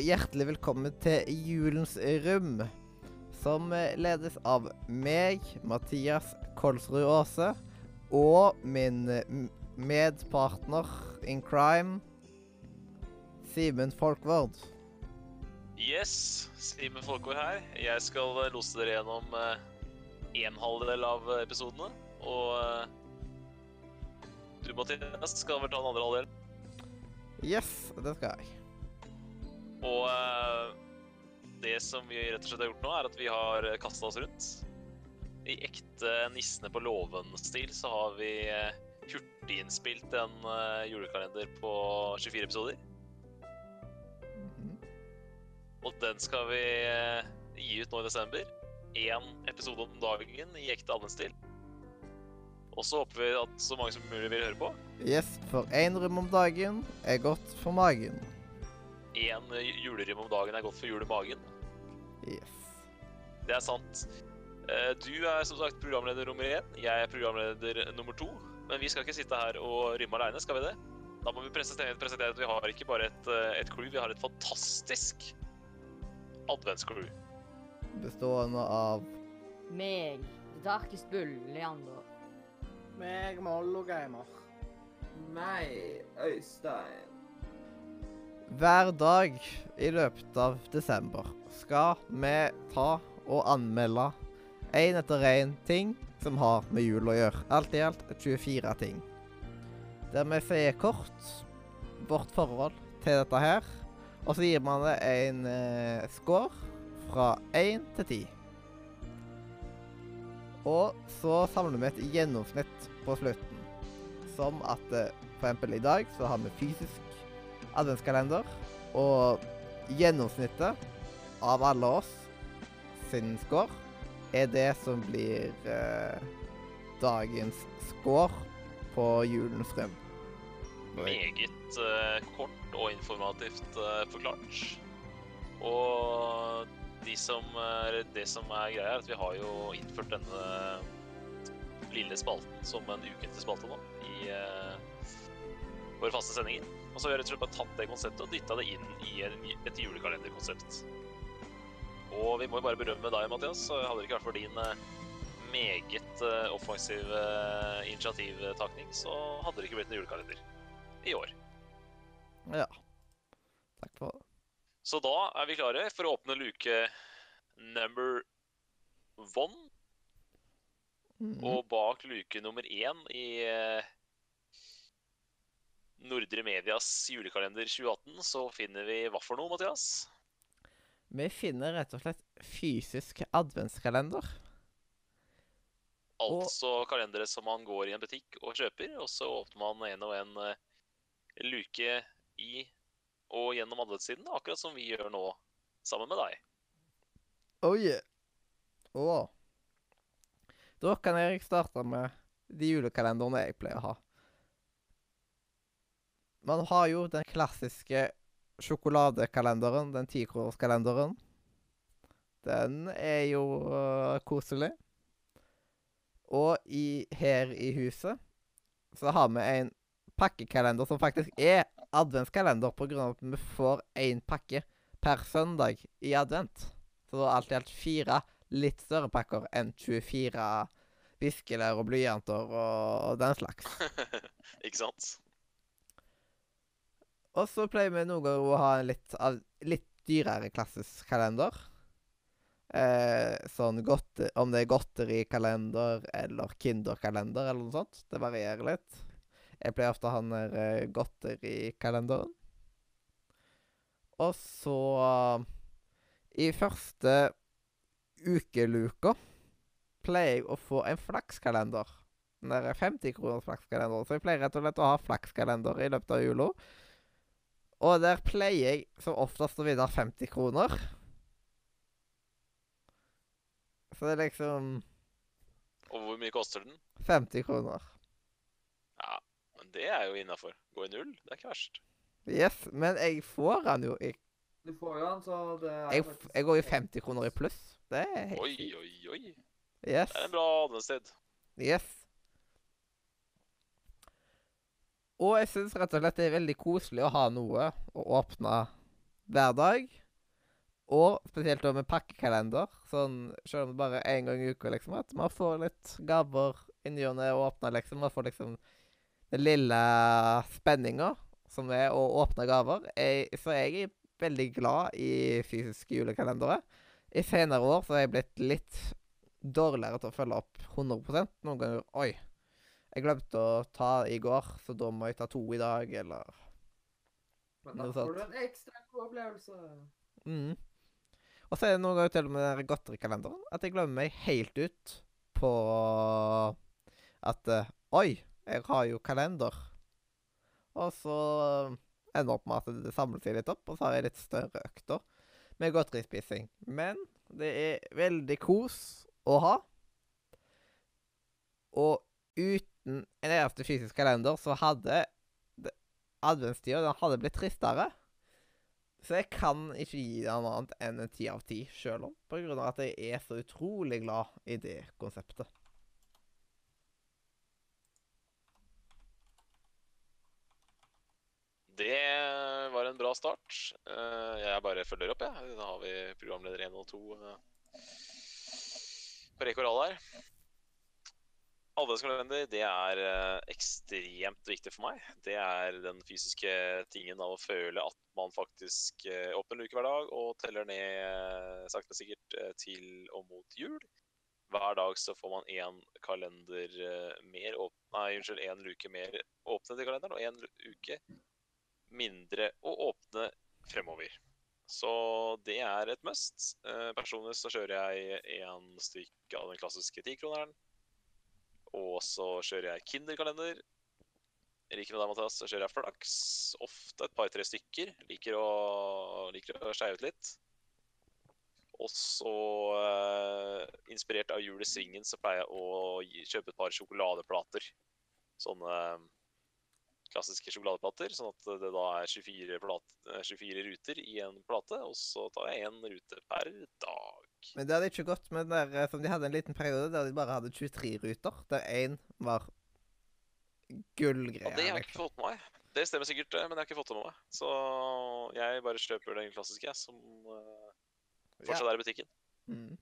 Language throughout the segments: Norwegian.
og hjertelig velkommen til Julens rom. Som eh, ledes av meg, Mathias Kolsrud Aase, og min medpartner in crime, Simen Folkvord. Yes, Simen Folkvord her. Jeg skal eh, lose dere gjennom eh, en halvdel av episodene. Og du, Mathias, skal vel ta den andre halvdelen. Yes, det skal jeg. Og eh, det som vi rett og slett har gjort nå, er at vi har kasta oss rundt. I ekte Nissene på låven-stil så har vi eh, hurtiginnspilt en eh, julekalender på 24 episoder. Mhm. Og den skal vi gi ut nå i desember. Én episode om dagen i ekte adventsstil. Og så håper vi at så mange som mulig vil høre på. Yes, for én rom om dagen er godt for magen. Én julerim om dagen er godt for jul i magen. Yes. Det er sant. Eh, Du er som sagt programleder nummer én. Jeg er programleder nummer to. Men vi skal ikke sitte her og rymme aleine, skal vi det? Da må vi presentere, presentere at vi har ikke bare et, eh, et crew, vi har et fantastisk adventscrew. Bestående av Meg, The Darkest Bull, Leander. Meg, Mollo Gamer. Meg, Øystein. Hver dag i løpet av desember skal vi ta og anmelde én etter én ting som har med jul å gjøre. Alt i alt 24 ting. Der vi sier kort vårt forhold til dette her, og så gir man det en eh, score fra 1 til 10. Og så samler vi et gjennomsnitt på slutten. Som at f.eks. for eksempel i dag så har vi fysisk adventskalender. Og gjennomsnittet av alle oss sin score er det som blir eh, dagens score på julens røm. Meget eh, kort og informativt eh, forklart. Og de som, er- det som er greia, er at vi har jo innført denne lille spalten som en ukentlig spalte nå i eh, våre faste sendinger. Og så har vi rett og slett bare tatt det konseptet og dytta det inn i et julekalenderkonsept. Og vi må jo bare berømme deg, Mathias. så Hadde det ikke vært for din eh, meget offensive eh, initiativtakning, så hadde det ikke blitt en julekalender i år. Ja. Takk for det. Så da er vi klare for å åpne luke number one. Mhm. Og bak luke nummer én i eh, Nordre Medias julekalender 2018 så finner vi hva for noe, Mathias? Vi finner rett og slett fysisk adventskalender. Og- Altså kalendere som man går i en butikk og kjøper, og så åpner man en og en eh, luke i og gjennom adventstiden, akkurat som vi gjør nå sammen med deg. Oh yeah. Oh. Da kan jeg starte med de julekalenderne jeg pleier å ha. Man har jo den klassiske sjokoladekalenderen, den tikronerskalenderen. Den er jo uh, koselig. Og i, her i huset så har vi en pakkekalender som faktisk er adventskalender, av at vi får én pakke per søndag i advent. Så det er alt i alt fire litt større pakker enn 24 viskelær og blyanter og den slags. Ikke sant? Og så pleier vi noen ganger å ha en litt, litt dyrere klassisk kalender. Eh, sånn godte, Om det er godterikalender eller Kinderkalender eller noe sånt. Det varierer litt. Jeg pleier ofte å ha den der eh, godterikalenderen. Og så I første ukeluka pleier jeg å få en flakskalender. Den der 50 kroners flakskalender. Så jeg pleier rett og slett å ha flakskalender i løpet av jula. Og der pleier jeg som oftest å vinne 50 kroner. Så det er liksom Og hvor mye koster den? 50 kroner. Ja, men det er jo innafor. Gå i null, det er ikke verst. Yes, men jeg får den jo i Du får jo den, så det er Jeg, faktisk- jeg går jo 50 kroner i pluss. Det er helt Oi, oi, oi. Yes. Det er en bra adventstid. Yes. Og jeg syns rett og slett det er veldig koselig å ha noe å åpne hver dag. Og spesielt da med pakkekalender, sånn selv om det bare er én gang i uka, liksom, at man får litt gaver inni og ned og åpner, liksom. Man får liksom den lille spenninga som er å åpne gaver. Jeg, så jeg er veldig glad i fysiske julekalendere. I senere år så har jeg blitt litt dårligere til å følge opp 100 Noen ganger Oi, jeg glemte å ta i går, så da må jeg ta to i dag, eller Men da får du en ekstra god opplevelse. mm. Og så er det noen ganger til og med godterikalenderen at jeg glemmer meg helt ut på at eh, Oi, jeg har jo kalender. Og så ender opp med at det samler seg litt opp, og så har jeg litt større økter med godterispising. Men det er veldig kos å ha. Og uten en fysisk kalender så hadde det- adventstida hadde blitt tristere. Så jeg kan ikke gi den annet enn en ti av ti, sjøl om på grunn av at jeg er så utrolig glad i det konseptet. Det var en bra start. Eh, Jeg bare følger opp, jeg. Da har vi programleder 1 og 2 eh, på rekke og rad her. Adventskalender det er eh, ekstremt viktig for meg. Det er den fysiske tingen av å føle at man faktisk eh, åpner en uke hver dag og teller ned eh, sakte, men sikkert til og mot jul. Hver dag så får man én kalender mer Nei, unnskyld, én luke mer åpnet i kalenderen, og én uke mindre å åpne fremover. Så det er et must. Personlig så kjører jeg en stykk av den klassiske tikroneren. Og så kjører jeg Kinderkalender. Liker med deg, Mathias, så kjører jeg flaks. Ofte et par-tre stykker. Liker å, liker å skeie ut litt. Og så, eh, inspirert av Jul i Svingen, så pleier jeg å kjøpe et par sjokoladeplater. Sånne klassiske sjokoladeplater, sånn at det da er 24, plat, eh, 24 ruter i en plate, og så tar jeg én rute per dag. Men det hadde ikke gått med den der eh, som de hadde en liten periode der de bare hadde 23 ruter, der én var gullgreia. Og det har jeg ikke liksom. fått med meg. Det stemmer sikkert, eh, men jeg har ikke fått det med meg. Så jeg bare kjøper den klassiske, jeg, som uh, fortsatt er i butikken. Mm.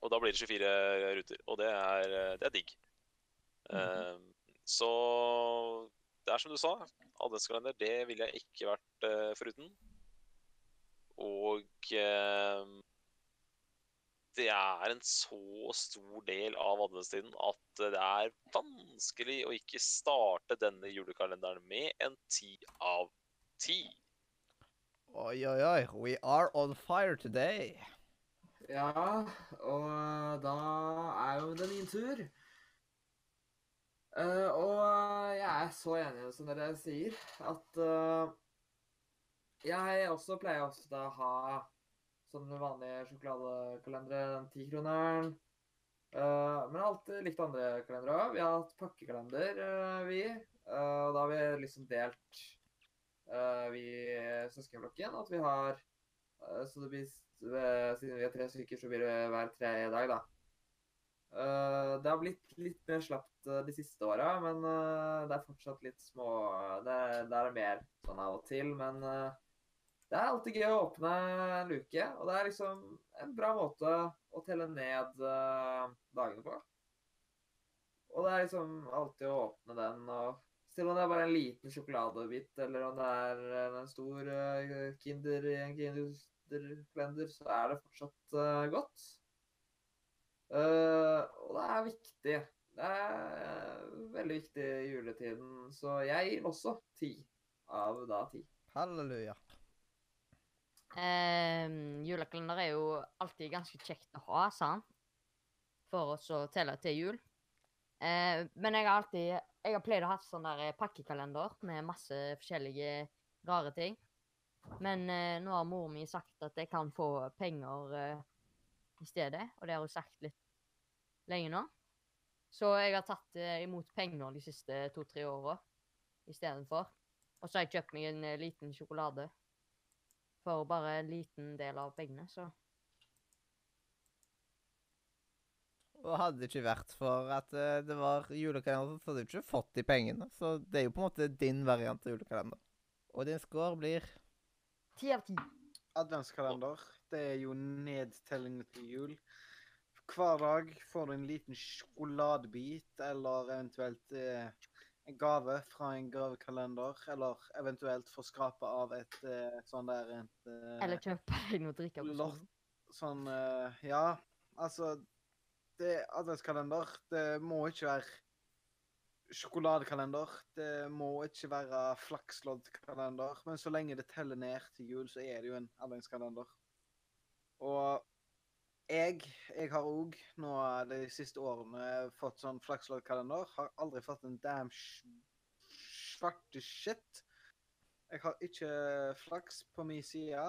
Og da blir det 24 ruter, og det er, det er digg. Eh, så det er som du sa, adventskalender, det ville jeg ikke vært uh, foruten. Og eh, det er en så stor del av adventstiden at det er vanskelig å ikke starte denne julekalenderen med en ti av ti. Oi, oi, oi. We are on fire today. Ja, og da er jo det min tur. Uh, og jeg er så enig som dere sier, at uh, jeg også pleier ofte å ha sånne vanlige sjokoladekalenderen, den tikroneren. Uh, men alt likt andre kalendere òg. Vi har hatt pakkekalender, uh, vi. Og da har vi liksom delt, uh, vi søskenflokken, at vi har uh, Så det blir Siden vi er tre stykker, så blir det hver tredje dag, da. Det har blitt litt mer slapt de siste åra, men det er fortsatt litt små Det, det er mer sånn av og til, men det er alltid gøy å åpne en luke, og det er liksom en bra måte å telle ned eh, dagene på. Og det er liksom alltid å åpne den, og selv om det er bare en liten sjokoladebit, eller om det er en stor eh, Kinder i en Kinderblender, så er det fortsatt eh, godt. Eh, og det er viktig. Det er veldig viktig i juletiden, så jeg gir også ti av da ti. Halleluja. Ehm, julekalender er jo alltid ganske kjekt å ha, sant? For oss å telle til jul. Eh, men jeg har alltid Jeg har pleid å ha sånn der eh, pakkekalender med masse forskjellige rare ting. Men eh, nå har mor mi sagt at jeg kan få penger eh, i stedet, og det har hun sagt litt lenge nå. Så jeg har tatt eh, imot penger de siste to-tre åra istedenfor. Og så har jeg kjøpt meg en eh, liten sjokolade for bare en liten del av pengene, så Og hadde det ikke vært for at eh, det var julekalender, så hadde du ikke fått de pengene. Så det er jo på en måte din variant av julekalender. Og din score blir Ti av ti. adventskalender. Det er jo nedtelling til jul. Hver dag får du en liten sjokoladebit, eller eventuelt eh, en gave fra en gavekalender. Eller eventuelt få skrape av et uh, sånn der et, uh, Eller kjøpe deg noe å drikke Lort. Sånn uh, Ja, altså det er Adventskalender, det må ikke være sjokoladekalender. Det må ikke være flaksloddkalender. Men så lenge det teller ned til jul, så er det jo en adventskalender. Og jeg, jeg har òg nå de siste årene fått sånn flaksloddkalender. Har aldri fått en damn sh- svarte shit. Jeg har ikke flaks på min side.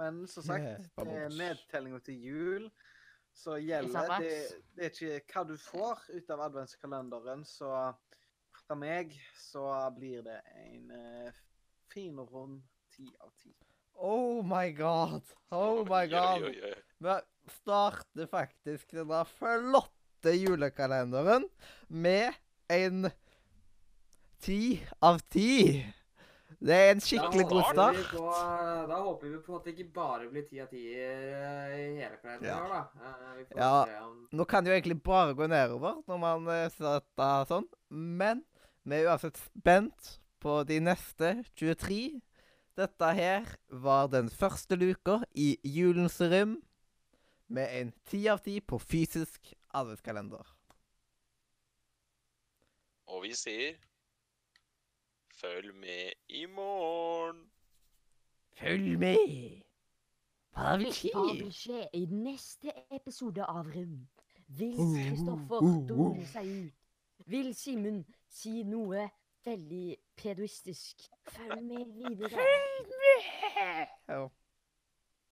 Men som sagt, Yeah, det er nedtellinga til jul som gjelder. Det, det er ikke hva du får ut av adventskalenderen, så fra meg så blir det en uh, fin og rund ti av ti. Oh my god! Oh my god! Vi starter faktisk denne flotte julekalenderen med en ti av ti. Det er en skikkelig god start. På, da håper vi på at det ikke bare blir ti av ti eh, i hele kalenderen Ja. da. Eh, Ja. Nå kan det jo egentlig bare gå nedover når man eh, starter sånn, men vi er uansett spent på de neste 23. Dette her var den første luka i Julens rom med en ti av ti på fysisk adventskalender. Og vi sier Følg med i morgen. Følg med! Hva vil skje? Hva vil skje i neste episode av Rund? Vil Oh, Kristoffer oh, oh. dumme seg ut? Vil Simen si noe veldig pedoistisk? Følg med videre. Ja.